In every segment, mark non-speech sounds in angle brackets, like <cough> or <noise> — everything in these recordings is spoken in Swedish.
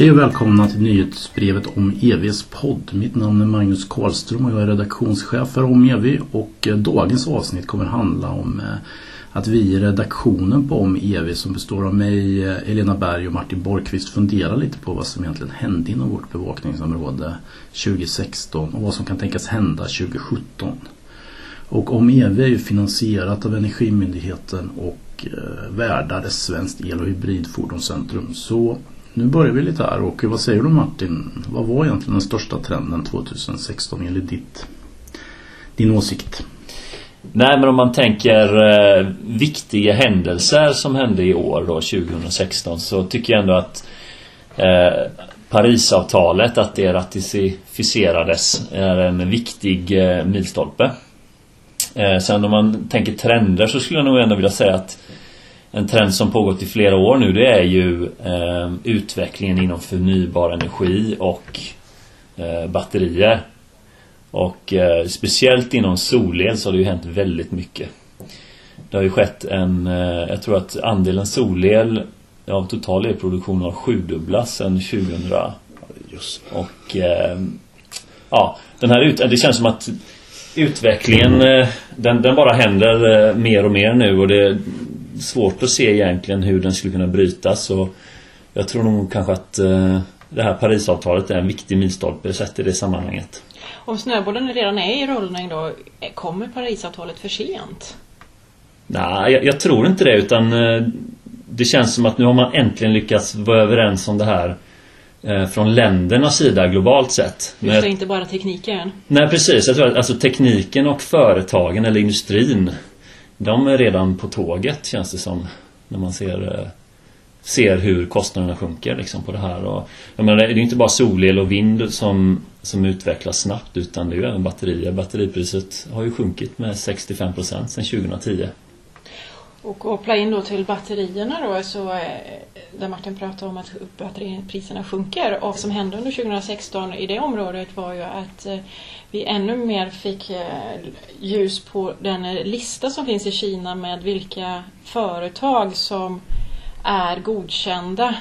Hej och välkomna till nyhetsbrevet om EVs podd. Mitt namn är Magnus Karlström och jag är redaktionschef för Om EV och eh, dagens avsnitt kommer handla om eh, att vi i redaktionen på Om EV som består av mig, Helena Elena Berg och Martin Borgqvist funderar lite på vad som egentligen hände inom vårt bevakningsområde 2016 och vad som kan tänkas hända 2017. Och Om EV är ju finansierat av Energimyndigheten och värdar Svenskt El och hybridfordonscentrum. Så nu börjar vi lite här och vad säger du Martin? Vad var egentligen den största trenden 2016 enligt ditt, din åsikt? Nej men om man tänker eh, viktiga händelser som hände i år då 2016 så tycker jag ändå att eh, Parisavtalet, att det ratificerades är en viktig eh, milstolpe. Eh, sen om man tänker trender så skulle jag nog ändå vilja säga att en trend som pågått i flera år nu det är ju eh, utvecklingen inom förnybar energi och eh, batterier. Och eh, speciellt inom solel så har det ju hänt väldigt mycket. Det har ju skett en, eh, jag tror att andelen solel av total elproduktion har sjudubblats sedan 2000. Just. Och eh, ja, den här ut, det känns som att utvecklingen eh, den, den bara händer eh, mer och mer nu och det svårt att se egentligen hur den skulle kunna brytas. Och jag tror nog kanske att eh, det här Parisavtalet är en viktig milstolpe sett i det sammanhanget. Om snöbollen redan är i rullning då, kommer Parisavtalet för sent? Nej, jag, jag tror inte det utan eh, det känns som att nu har man äntligen lyckats vara överens om det här eh, från ländernas sida globalt sett. Just det, inte bara tekniken. Nej precis, jag tror att alltså tekniken och företagen eller industrin de är redan på tåget känns det som. När man ser, eh, ser hur kostnaderna sjunker liksom på det här. Och, jag menar, det är inte bara solel och vind som, som utvecklas snabbt utan det är ju även batterier. Batteripriset har ju sjunkit med 65% sedan 2010. Och koppla in då till batterierna då, så eh, där Martin pratade om att batteripriserna sjunker. Och vad som hände under 2016 i det området var ju att eh, vi ännu mer fick eh, ljus på den eh, lista som finns i Kina med vilka företag som är godkända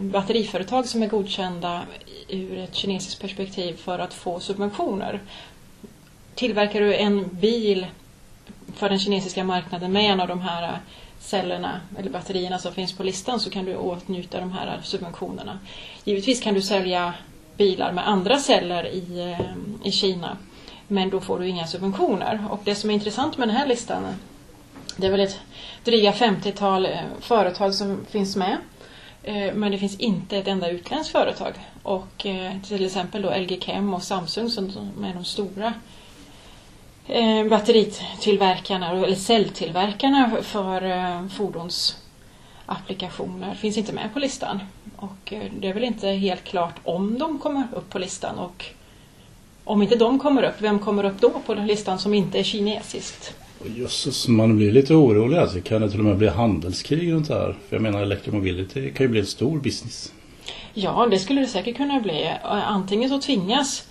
batteriföretag som är godkända ur ett kinesiskt perspektiv för att få subventioner. Tillverkar du en bil för den kinesiska marknaden med en av de här cellerna eller batterierna som finns på listan så kan du åtnjuta de här subventionerna. Givetvis kan du sälja bilar med andra celler i, eh, i Kina men då får du inga subventioner. Och det som är intressant med den här listan det är väl ett dryga 50-tal eh, företag som finns med. Eh, men det finns inte ett enda utländskt företag. Och till exempel då LG Chem och Samsung som är de stora batteritillverkarna eller celltillverkarna för eh, fordonsapplikationer finns inte med på listan. Och eh, det är väl inte helt klart om de kommer upp på listan och om inte de kommer upp, vem kommer upp då på den listan som inte är kinesiskt? Jösses, man blir lite orolig alltså. Kan det till och med bli handelskrig runt det här? För jag menar elektromobility kan ju bli en stor business. Ja, det skulle det säkert kunna bli. Antingen så tvingas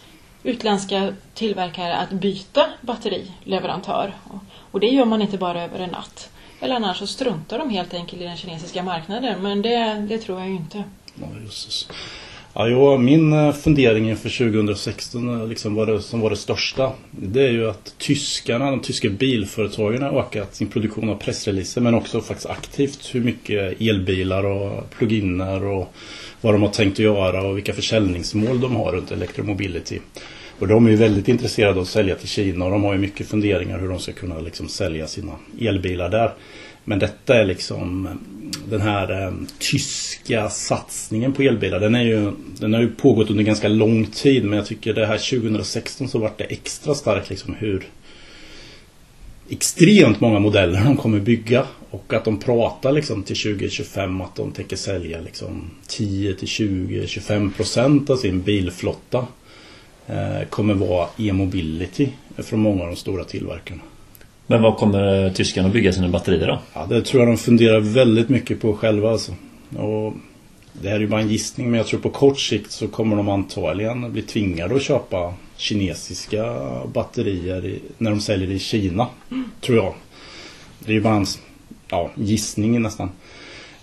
utländska tillverkare att byta batterileverantör. Och det gör man inte bara över en natt. Eller annars så struntar de helt enkelt i den kinesiska marknaden. Men det, det tror jag ju inte. Ja, just Ja, jo, min eh, fundering inför 2016 eh, liksom var det, som var det största Det är ju att tyskarna, de tyska bilföretagen har ökat sin produktion av pressreleaser men också faktiskt aktivt hur mycket elbilar och pluginer och vad de har tänkt att göra och vilka försäljningsmål de har runt elektromobility. Och de är ju väldigt intresserade av att sälja till Kina och de har ju mycket funderingar hur de ska kunna liksom sälja sina elbilar där. Men detta är liksom den här eh, tyska satsningen på elbilar. Den, är ju, den har ju pågått under ganska lång tid men jag tycker det här 2016 så vart det extra starkt liksom hur extremt många modeller de kommer bygga. Och att de pratar liksom till 2025 att de tänker sälja liksom 10 till 20, 25 procent av sin bilflotta. Eh, kommer vara e-mobility från många av de stora tillverkarna. Men vad kommer tyskarna bygga sina batterier då? Ja, det tror jag de funderar väldigt mycket på själva alltså. Och det här är ju bara en gissning men jag tror på kort sikt så kommer de antagligen bli tvingade att köpa kinesiska batterier i, när de säljer i Kina. Mm. Tror jag. Det är ju bara en ja, gissning nästan.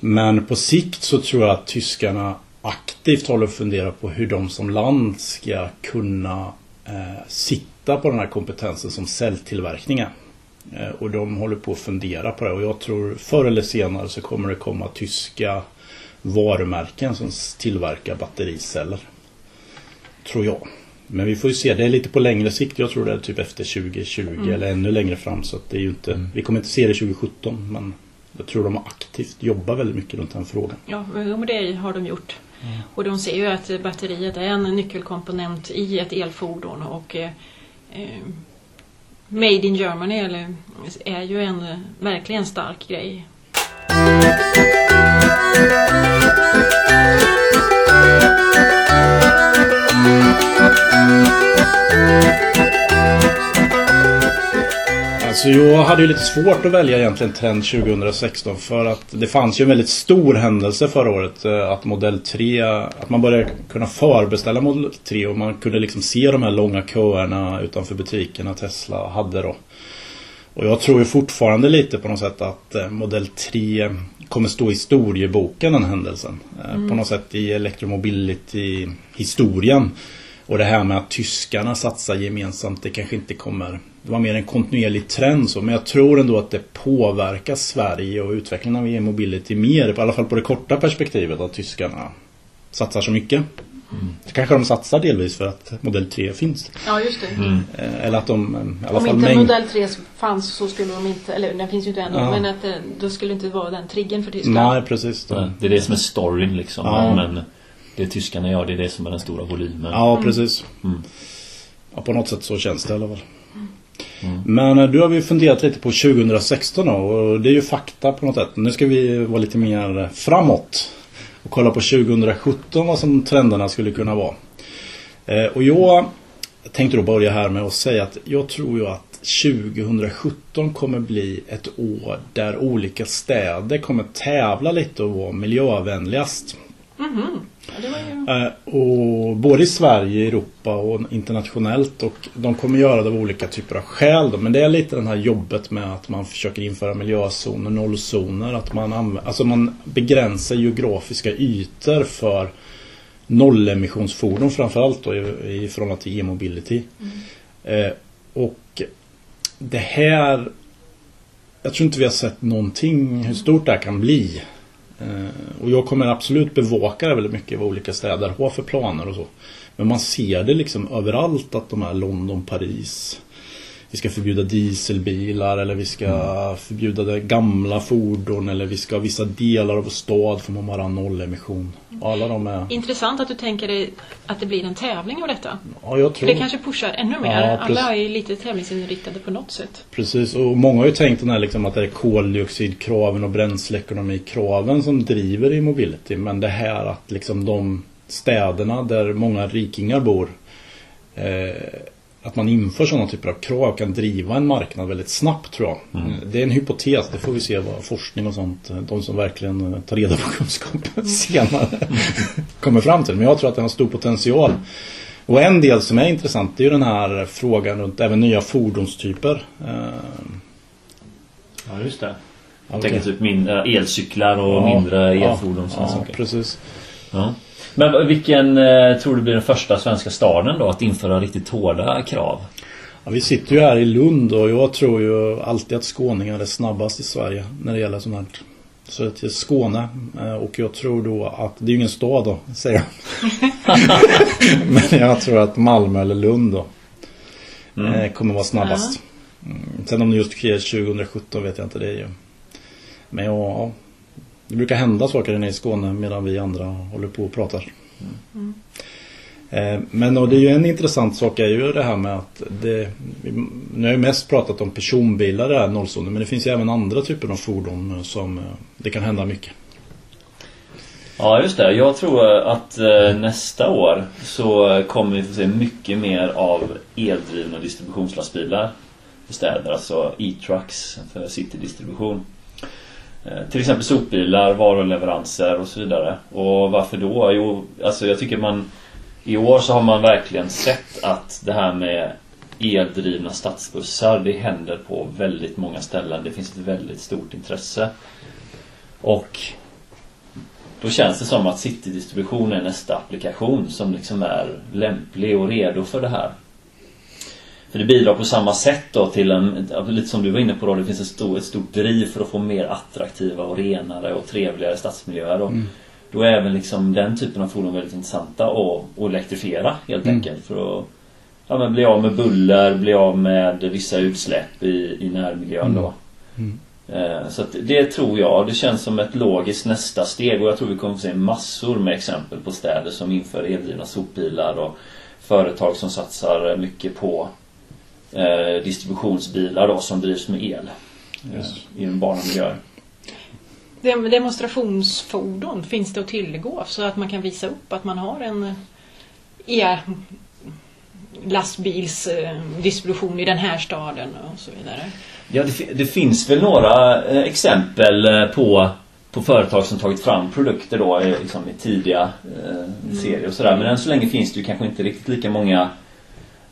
Men på sikt så tror jag att tyskarna aktivt håller och funderar på hur de som land ska kunna eh, sitta på den här kompetensen som celltillverkning är. Eh, och de håller på att fundera på det och jag tror förr eller senare så kommer det komma tyska varumärken som tillverkar battericeller. Tror jag. Men vi får ju se, det är lite på längre sikt. Jag tror det är typ efter 2020 mm. eller ännu längre fram. Så det är ju inte, mm. Vi kommer inte se det 2017 men jag tror de aktivt jobbar väldigt mycket runt den frågan. Ja, men det har de gjort. Mm. Och de ser ju att batteriet är en nyckelkomponent i ett elfordon och eh, eh Made in Germany eller, är ju en verkligen stark grej. Alltså jag hade ju lite svårt att välja egentligen trend 2016 för att det fanns ju en väldigt stor händelse förra året. Eh, att modell 3, att man började kunna förbeställa modell 3 och man kunde liksom se de här långa köerna utanför butikerna Tesla hade då. Och jag tror ju fortfarande lite på något sätt att eh, modell 3 kommer stå i historieboken den händelsen. Eh, mm. På något sätt i electromobility historien. Och det här med att tyskarna satsar gemensamt, det kanske inte kommer... Det var mer en kontinuerlig trend så, men jag tror ändå att det påverkar Sverige och utvecklingen av e-mobility mer, i alla fall på det korta perspektivet, att tyskarna satsar så mycket. Mm. Så kanske de satsar delvis för att modell 3 finns. Ja, just det. Mm. Eh, eller att de i alla Om fall inte mängd... modell 3 fanns så skulle de inte, eller den finns ju inte ännu, ja. men att det, då skulle inte vara den triggern för Tyskland. Nej, precis. Det. det är det som är storyn liksom. Ja. Men det tyskarna gör, det är det som är den stora volymen. Ja, precis. Mm. Ja, på något sätt så känns det i alla fall. Mm. Men eh, du har vi funderat lite på 2016 då, och det är ju fakta på något sätt. Nu ska vi vara lite mer framåt och kolla på 2017 vad som trenderna skulle kunna vara. Eh, och jag tänkte då börja här med att säga att jag tror ju att 2017 kommer bli ett år där olika städer kommer tävla lite och vara miljövänligast. Mm -hmm. Ja, ju... och både i Sverige, Europa och internationellt. Och de kommer göra det av olika typer av skäl. Då. Men det är lite det här jobbet med att man försöker införa miljözoner, nollzoner. Att man, använder, alltså man begränsar geografiska ytor för nollemissionsfordon framförallt då, i, i förhållande till e-mobility. Mm. Eh, och det här jag tror inte vi har sett någonting hur stort det här kan bli. Eh, och jag kommer absolut bevaka det väldigt mycket vad olika städer har för planer och så. Men man ser det liksom överallt att de här London, Paris vi ska förbjuda dieselbilar eller vi ska mm. förbjuda det gamla fordon eller vi ska ha vissa delar av vår stad får man bara ha nollemission. Alla de är... Intressant att du tänker dig att det blir en tävling av detta. Ja, jag tror... För det kanske pushar ännu mer. Ja, Alla är lite tävlingsinriktade på något sätt. Precis, och många har ju tänkt den här liksom att det är koldioxidkraven och bränsleekonomikraven som driver i mobility. Men det här att liksom de städerna där många rikingar bor eh, att man inför sådana typer av krav kan driva en marknad väldigt snabbt tror jag. Mm. Det är en hypotes, det får vi se vad forskning och sånt, de som verkligen tar reda på kunskapen <laughs> senare kommer fram till. Men jag tror att det har stor potential. Och en del som är intressant är ju den här frågan runt även nya fordonstyper. Ja just det. Jag okay. tänker typ mindre elcyklar och ja, mindre elfordon. Ja, ja precis. Ja. Men vilken eh, tror du blir den första svenska staden då att införa riktigt hårda krav? Ja, vi sitter ju här i Lund och jag tror ju alltid att skåningar är snabbast i Sverige när det gäller sånt här. Så till Skåne eh, och jag tror då att, det är ju ingen stad då, säger jag. <laughs> Men jag tror att Malmö eller Lund då mm. Eh, kommer vara snabbast. Mm. Sen om det just sker 2017 vet jag inte, det är ju. Men ja, det brukar hända saker nere i Skåne medan vi andra håller på och pratar. Mm. Men och det är ju en intressant sak är ju det här med att det, Nu har jag mest pratat om personbilar det här nollzonen men det finns ju även andra typer av fordon som eh, det kan hända mycket. Ja just det, jag tror att eh, nästa år så kommer vi få se mycket mer av eldrivna distributionslastbilar i städer, alltså e-trucks för citydistribution. Eh, till exempel sopbilar, varuleveranser och så vidare. Och varför då? Jo, alltså jag tycker man i år så har man verkligen sett att det här med eldrivna stadsbussar, det händer på väldigt många ställen. Det finns ett väldigt stort intresse. Och Då känns det som att Citydistribution är nästa applikation som liksom är lämplig och redo för det här. För det bidrar på samma sätt då till en, lite som du var inne på då, det finns ett stort, ett stort driv för att få mer attraktiva och renare och trevligare stadsmiljöer. Och Mm. Då är även liksom den typen av fordon väldigt intressanta att, att elektrifiera helt Mm. enkelt. För att ja, men bli av med buller, bli av med vissa utsläpp i, i närmiljön då. Mm. Eh, Så att det tror jag, det känns som ett logiskt nästa steg och jag tror vi kommer få se massor med exempel på städer som inför eldrivna sopbilar och företag som satsar mycket på eh, distributionsbilar då som drivs med el Just. eh, i urbana miljöer. Dem- Demonstrationsfordon finns det att tillgå så att man kan visa upp att man har en e lastbilsdistribution i den här staden och så vidare. Ja, det, det finns väl några eh, exempel eh, på, på företag som tagit fram produkter då eh, liksom i tidiga eh, serier och sådär. Men än så länge finns det ju kanske inte riktigt lika många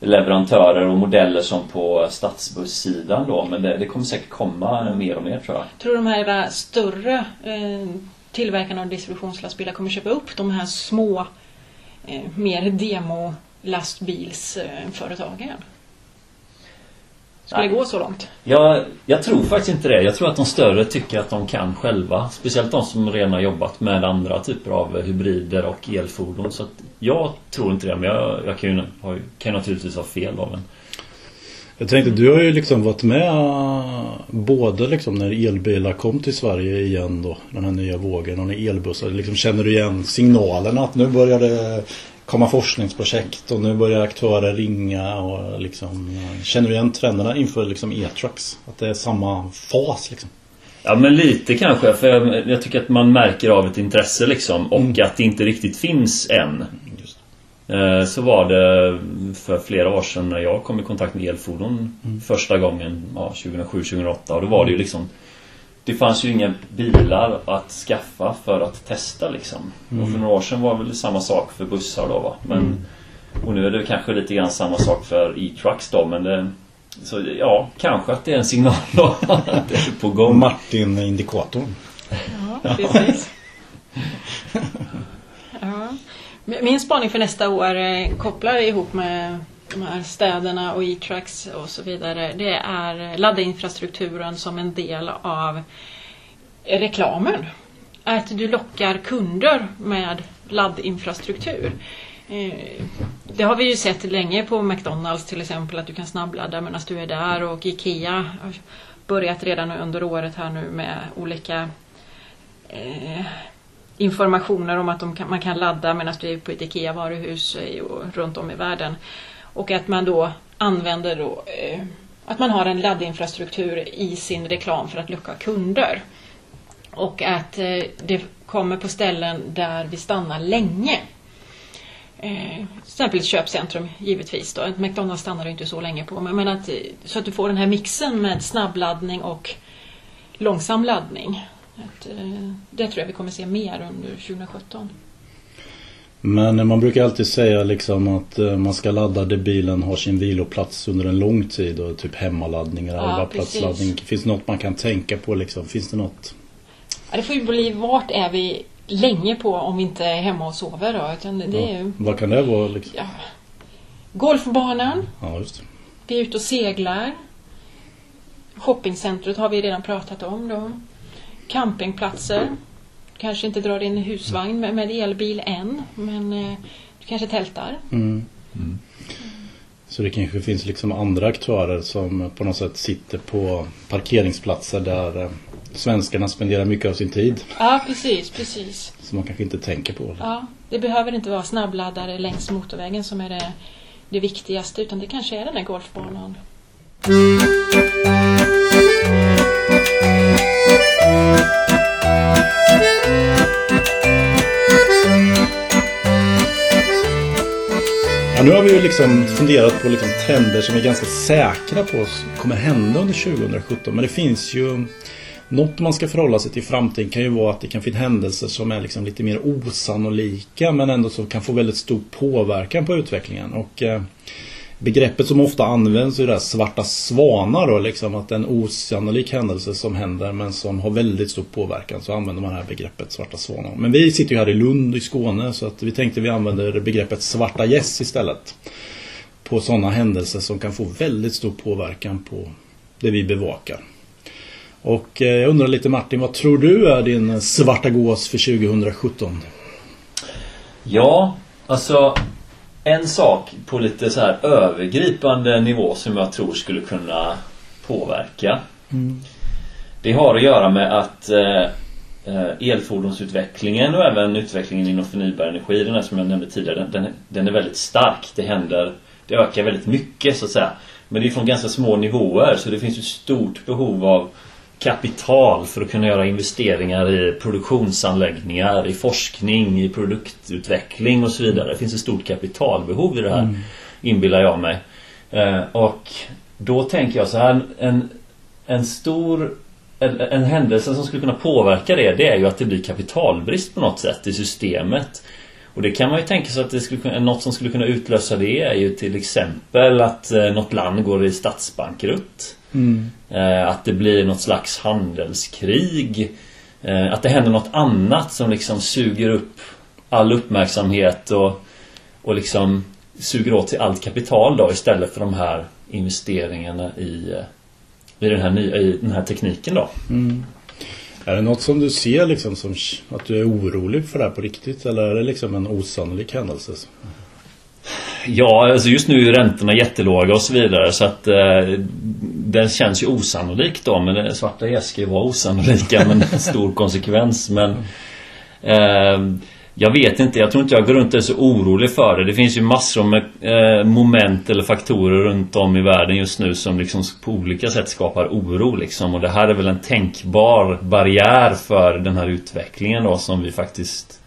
leverantörer och modeller som på stadsbussidan då. Men det, det kommer säkert komma mer och mer tror jag. Tror du de här större eh, tillverkarna av distributionslastbilar kommer köpa upp de här små, eh, mer demo-lastbilsföretagen? Skulle det Nej. gå så långt? Jag, jag tror faktiskt inte det. Jag tror att de större tycker att de kan själva. Speciellt de som redan har jobbat med andra typer av hybrider och elfordon. Så att jag tror inte det. Men jag, jag kan ju kan naturligtvis ha fel då. Men Jag tänkte, du har ju liksom varit med eh, både liksom när elbilar kom till Sverige igen då, den här nya vågen och när elbussar, liksom känner du igen signalerna att nu börjar det komma forskningsprojekt och nu börjar aktörer ringa och liksom Känner du igen trenderna inför liksom e-trucks? Att det är samma fas liksom? Ja men lite kanske för jag, jag tycker att man märker av ett intresse liksom och att det inte riktigt finns än. Just. Eh, Så var det för flera år sedan när jag kom i kontakt med elfordon första gången, ja, 2007-2008 och då var det ju liksom Det fanns ju inga bilar att skaffa för att testa liksom. Och för några år sedan var det väl samma sak för bussar då va. Men, Och nu är det kanske lite grann samma sak för e-trucks då men det så ja, kanske att det är en signal då att det är på gång. Martin-indikatorn. Ja, precis. <laughs> Ja. Min spaning för nästa år eh, kopplar ihop med de här städerna och e-trucks och så vidare. Det är laddinfrastrukturen som en del av reklamen. Att du lockar kunder med laddinfrastruktur. Eh, det har vi ju sett länge på McDonalds till exempel att du kan snabbladda medan du är där och IKEA har börjat redan under året här nu med olika eh, informationer om att de kan, man kan ladda medan du är på ett IKEA-varuhus runt om i världen. Och att man då använder då, eh, att man har en laddinfrastruktur i sin reklam för att locka kunder. Och att eh, det kommer på ställen där vi stannar länge. Eh, till exempel ett köpcentrum givetvis. Då. McDonalds stannar du inte så länge på. Men, men att, eh, så att du får den här mixen med snabbladdning och långsam laddning. Att, eh, det tror jag vi kommer se mer under 2017. Men man brukar alltid säga liksom att eh, man ska ladda där bilen har sin viloplats under en lång tid och typ hemmaladdning eller Ja, halvplatsladdning. Finns det något man kan tänka på liksom? Finns det något? Ja, det får ju bli vart är vi länge på om vi inte är hemma och sover då. Utan det det är ju Vad kan det vara liksom? ja, golfbanan, Ja, just det. vi är ute och seglar. Shoppingcentret har vi redan pratat om då. Campingplatser. Kanske inte drar in husvagn med, med elbil än, men eh, du kanske tältar. Mm. Så det kanske finns liksom andra aktörer som på något sätt sitter på parkeringsplatser där eh, svenskarna spenderar mycket av sin tid. Ja, precis, precis. Som man kanske inte tänker på. Ja, det behöver inte vara snabbladdare längs motorvägen som är det, det viktigaste, utan det kanske är den där golfbanan. Ja, nu har vi ju liksom funderat på liksom trender som vi är ganska säkra på kommer hända under 2017. Men det finns ju något man ska förhålla sig till i framtiden kan ju vara att det kan finnas händelser som är liksom lite mer osannolika men ändå som kan få väldigt stor påverkan på utvecklingen. Och eh, begreppet som ofta används är det här svarta svanar då liksom att det är en osannolik händelse som händer men som har väldigt stor påverkan så använder man det här begreppet svarta svanar. Men vi sitter ju här i Lund i Skåne så att vi tänkte vi använder begreppet svarta gäss istället. På sådana händelser som kan få väldigt stor påverkan på det vi bevakar. Och eh, jag undrar lite Martin, vad tror du är din svarta gås för 2017? Ja, alltså en sak på lite så här övergripande nivå som jag tror skulle kunna påverka. Mm. Det har att göra med att eh, eh, elfordonsutvecklingen och även utvecklingen inom förnybar energi, den här som jag nämnde tidigare, den, den, är väldigt stark. Det händer, det ökar väldigt mycket så att säga. Men det är från ganska små nivåer så det finns ett stort behov av kapital för att kunna göra investeringar i produktionsanläggningar, i forskning, i produktutveckling och så vidare. Det finns ett stort kapitalbehov i det här, mm. inbillar jag mig. Eh, och då tänker jag så här, en, en stor en, en händelse som skulle kunna påverka det, det är ju att det blir kapitalbrist på något sätt i systemet. Och det kan man ju tänka sig att det skulle kunna, något som skulle kunna utlösa det är ju till exempel att eh, något land går i statsbankrutt. Mm. Eh, att det blir något slags handelskrig. Eh, att det händer något annat som liksom suger upp all uppmärksamhet och, och liksom suger åt till allt kapital då istället för de här investeringarna i, eh, i, den, här nya, i den här tekniken då. Mm. Är det något som du ser liksom som att du är orolig för det här på riktigt eller är det liksom en osannolik händelse? Ja, alltså just nu är räntorna jättelåga och så vidare så att eh, den känns ju osannolik då men eh, svarta gäss ska ju vara osannolika med en <laughs> stor konsekvens men eh, jag vet inte, jag tror inte jag går runt och är så orolig för det. Det finns ju massor med eh, moment eller faktorer runt om i världen just nu som liksom på olika sätt skapar oro liksom. Och det här är väl en tänkbar barriär för den här utvecklingen då som vi faktiskt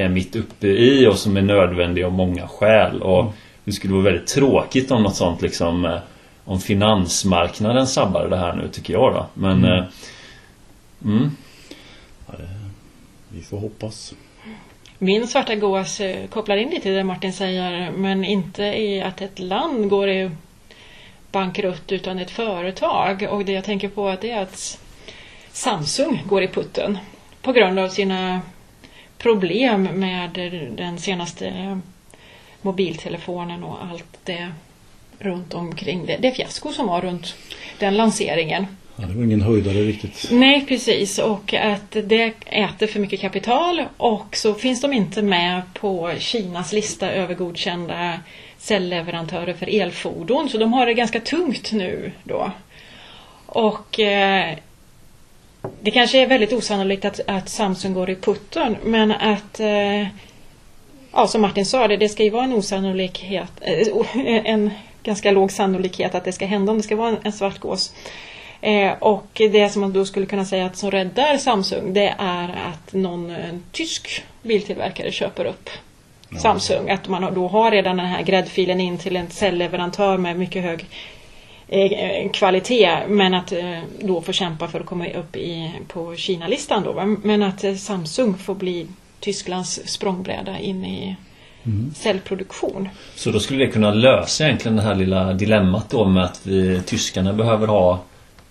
är mitt uppe i och som är nödvändig av många skäl. Och mm. det skulle vara väldigt tråkigt om något sånt liksom eh, om finansmarknaden sabbar det här nu tycker jag då. Men... Mm. Eh, mm. Ja, det, vi får hoppas. Min svarta gås eh, kopplar in lite till det Martin säger men inte i att ett land går i bankrutt utan ett företag. Och det jag tänker på är att Samsung går i putten på grund av sina problem med den senaste mobiltelefonen och allt det runt omkring det. Det fiasko som var runt den lanseringen. Ja, det var ingen höjdare riktigt. Nej, precis. Och att det äter för mycket kapital och så finns de inte med på Kinas lista över godkända cellleverantörer för elfordon. Så de har det ganska tungt nu då. Och eh, det kanske är väldigt osannolikt att, att Samsung går i putten men att eh, ja, som Martin sa, det, det ska ju vara en osannolikhet, eh, en ganska låg sannolikhet att det ska hända om det ska vara en, en svart gås. Eh, och det som man då skulle kunna säga att som räddar Samsung det är att någon tysk biltillverkare köper upp ja. Samsung. Att man då har redan den här gräddfilen in till en cellleverantör med mycket hög kvalitet men att eh, då få kämpa för att komma upp i, på Kina-listan då. Men att eh, Samsung får bli Tysklands språngbräda in i mm. cellproduktion. Så då skulle det kunna lösa egentligen det här lilla dilemmat då med att vi, tyskarna behöver ha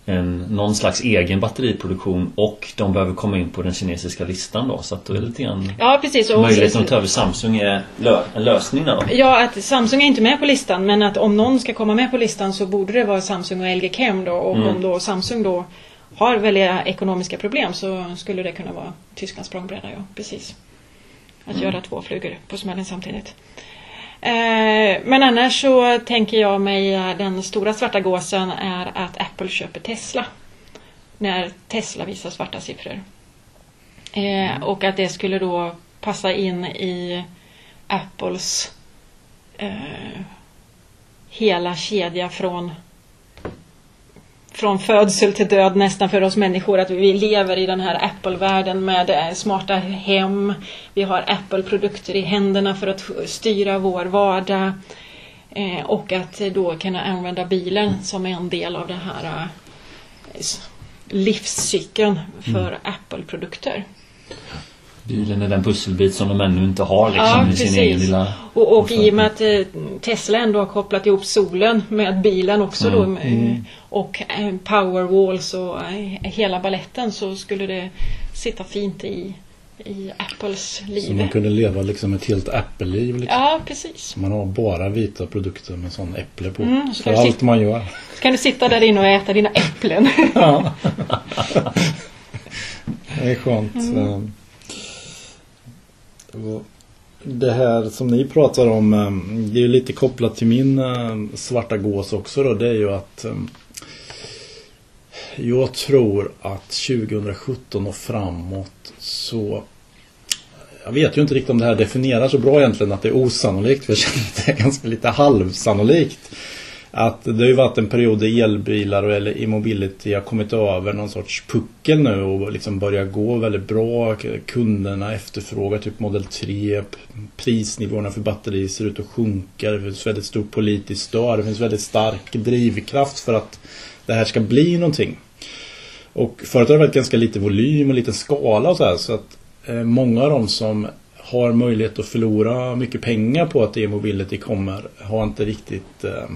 en, någon slags egen batteriproduktion och de behöver komma in på den kinesiska listan då. Så att då är det lite grann ja, precis. Och möjligheten att ta över Samsung är lö en lösning då. Ja, att Samsung är inte med på listan men att om någon ska komma med på listan så borde det vara Samsung och LG Chem då. Och mm. om då Samsung då har väldiga ekonomiska problem så skulle det kunna vara Tysklands språngbräda, ja. Precis. Att mm. göra två flugor på smällen samtidigt. Eh, men annars så tänker jag mig den stora svarta gåsen är att Apple köper Tesla. När Tesla visar svarta siffror. Eh, mm. Och att det skulle då passa in i Apples eh, hela kedja från från födsel till död nästan för oss människor att vi lever i den här Apple-världen med eh, smarta hem. Vi har Apple-produkter i händerna för att styra vår vardag. Eh, och att då kunna använda bilen som en del av den här eh, livscykeln för mm. Apple-produkter. Bilen är den pusselbit som de ännu inte har liksom Ja, i sin precis. egen lilla... Och, och i och med att eh, Tesla ändå har kopplat ihop solen med bilen också då eh, och eh, powerwalls och eh, hela balletten så skulle det sitta fint i, i Apples Så liv. man kunde leva liksom ett helt Apple-liv. Liksom. Ja, precis. Man har bara vita produkter med sån äpple på. Mm, så För allt sitta- man gör. Så kan du sitta där inne och äta dina äpplen. <laughs> Ja. <laughs> det är skönt. Eh, och Det här som ni pratar om, eh, det är ju lite kopplat till min eh, svarta gås också då. Det är ju att jag tror att 2017 och framåt så jag vet ju inte riktigt om det här definierar så bra egentligen att det är osannolikt. För jag känner att det är ganska lite halvsannolikt. Att det har ju varit en period där elbilar och eller e-mobility har kommit över någon sorts puckel nu och liksom börjar gå väldigt bra. Kunderna efterfrågar typ Model 3. Prisnivåerna för batteri ser ut att sjunka. Det finns väldigt stort politiskt stöd. Det finns väldigt stark drivkraft för att det här ska bli någonting. Och förut har det varit ganska lite volym och lite skala och så här. Så att eh, många av de som har möjlighet att förlora mycket pengar på att e-mobility kommer har inte riktigt eh,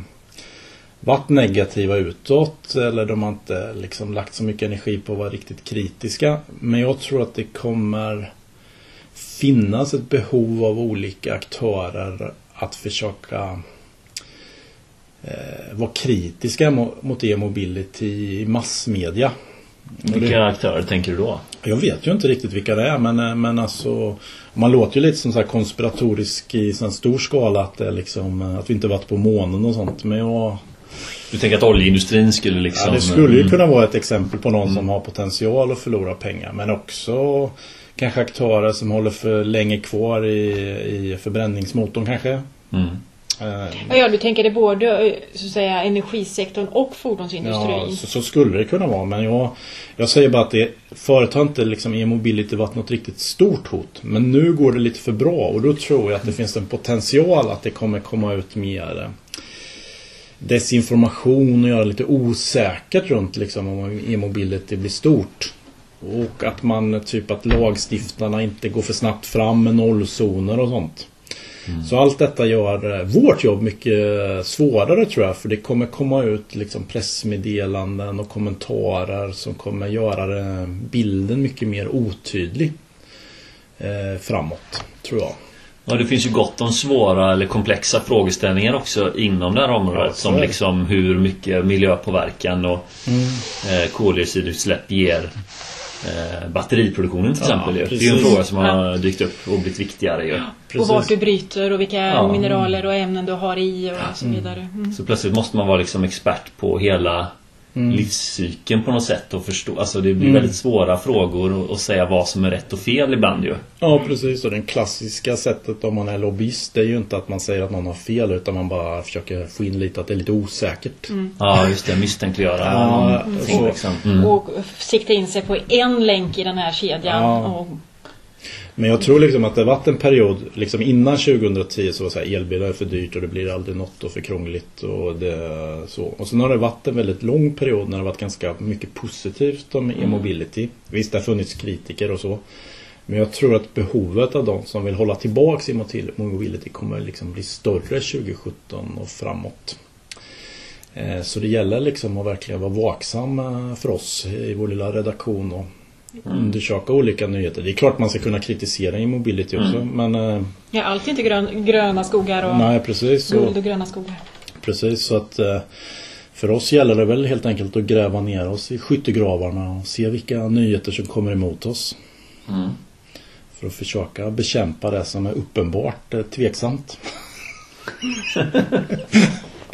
varit negativa utåt eller de har inte liksom lagt så mycket energi på att vara riktigt kritiska. Men jag tror att det kommer finnas ett behov av olika aktörer att försöka eh, vara kritiska mot e-mobility i massmedia. Och det- Vilka aktörer tänker du då? jag vet ju inte riktigt vilka det är men, eh, men alltså Man låter ju lite som så konspiratorisk i sån stor skala att det liksom eh, Att vi inte varit på månen och sånt. Men jag Du tänker att oljeindustrin skulle liksom... ja, Det skulle ju mm, kunna vara ett exempel på någon som har potential att förlora pengar. Men också Kanske aktörer som håller för länge kvar i, i förbränningsmotorn kanske. Mm. Eh, Ja, ja, du tänker det både eh, så att säga, energisektorn och fordonsindustrin. Ja, så, så skulle det kunna vara. Men jag, jag säger bara att det, förut har inte liksom e-mobility varit något riktigt stort hot. Men nu går det lite för bra och då tror jag att det finns en potential att det kommer komma ut mer eh, desinformation och göra lite osäkert runt liksom om e-mobility blir stort. Och att man typ att lagstiftarna inte går för snabbt fram med nollzoner och sånt. Så allt detta gör eh, vårt jobb mycket svårare tror jag. För det kommer komma ut liksom pressmeddelanden och kommentarer som kommer göra det- bilden mycket mer otydlig. Eh, framåt, tror jag. Ja, det finns ju gott om svåra eller komplexa frågeställningar också inom det här området. Ja, som liksom hur mycket miljöpåverkan och eh, koldioxidutsläpp ger eh, batteriproduktionen till Ja, exempel. ju. det är en fråga som har dykt upp och blivit viktigare ju. och vart du bryter och vilka Ja. mineraler och ämnen du har i och så vidare. Mm. Så plötsligt måste man vara liksom expert på hela livscykeln på något sätt och förstå. Alltså det blir Mm. väldigt svåra frågor och, och säga vad som är rätt och fel ibland ju. Ja precis och det klassiska sättet om man är lobbyist det är ju inte att man säger att någon har fel utan man bara försöker få in lite att det är lite osäkert. Ja just det, misstänkliggöra Ja, någonting liksom. Mm. Och sikta in sig på en länk i den här kedjan. Ja. Och, Men jag tror liksom att det varit en period liksom innan 2010 så var så här, elbilar är för dyrt och det blir aldrig något och för krångligt och det så. Och sen har det varit en väldigt lång period när det varit ganska mycket positivt om e-mobility. Visst det har funnits kritiker och så. Men jag tror att behovet av de som vill hålla tillbaks e-mobility kommer liksom bli större 2017 och framåt. Eh, Så det gäller liksom att verkligen vara vaksam eh, för oss i vår lilla redaktion och undersöka olika nyheter. Det är klart man ska kunna kritisera e-mobility också men eh, ja, allt är inte grön, gröna skogar och Nej precis. guld Så, och gröna skogar. precis så att eh, för oss gäller det väl helt enkelt att gräva ner oss i skyttegravarna och se vilka nyheter som kommer emot oss. Mm. För att försöka bekämpa det som är uppenbart eh, tveksamt. <laughs>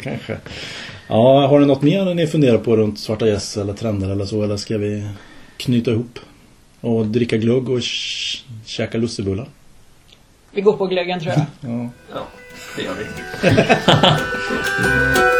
Kanske. Ja, har ni något mer ni funderar på runt svarta gäss eller trender eller så? Eller ska vi knyta ihop. Och dricka glögg och käka lussebullar. Vi går på glöggen tror jag. <laughs> ja. ja, det gör vi. <laughs>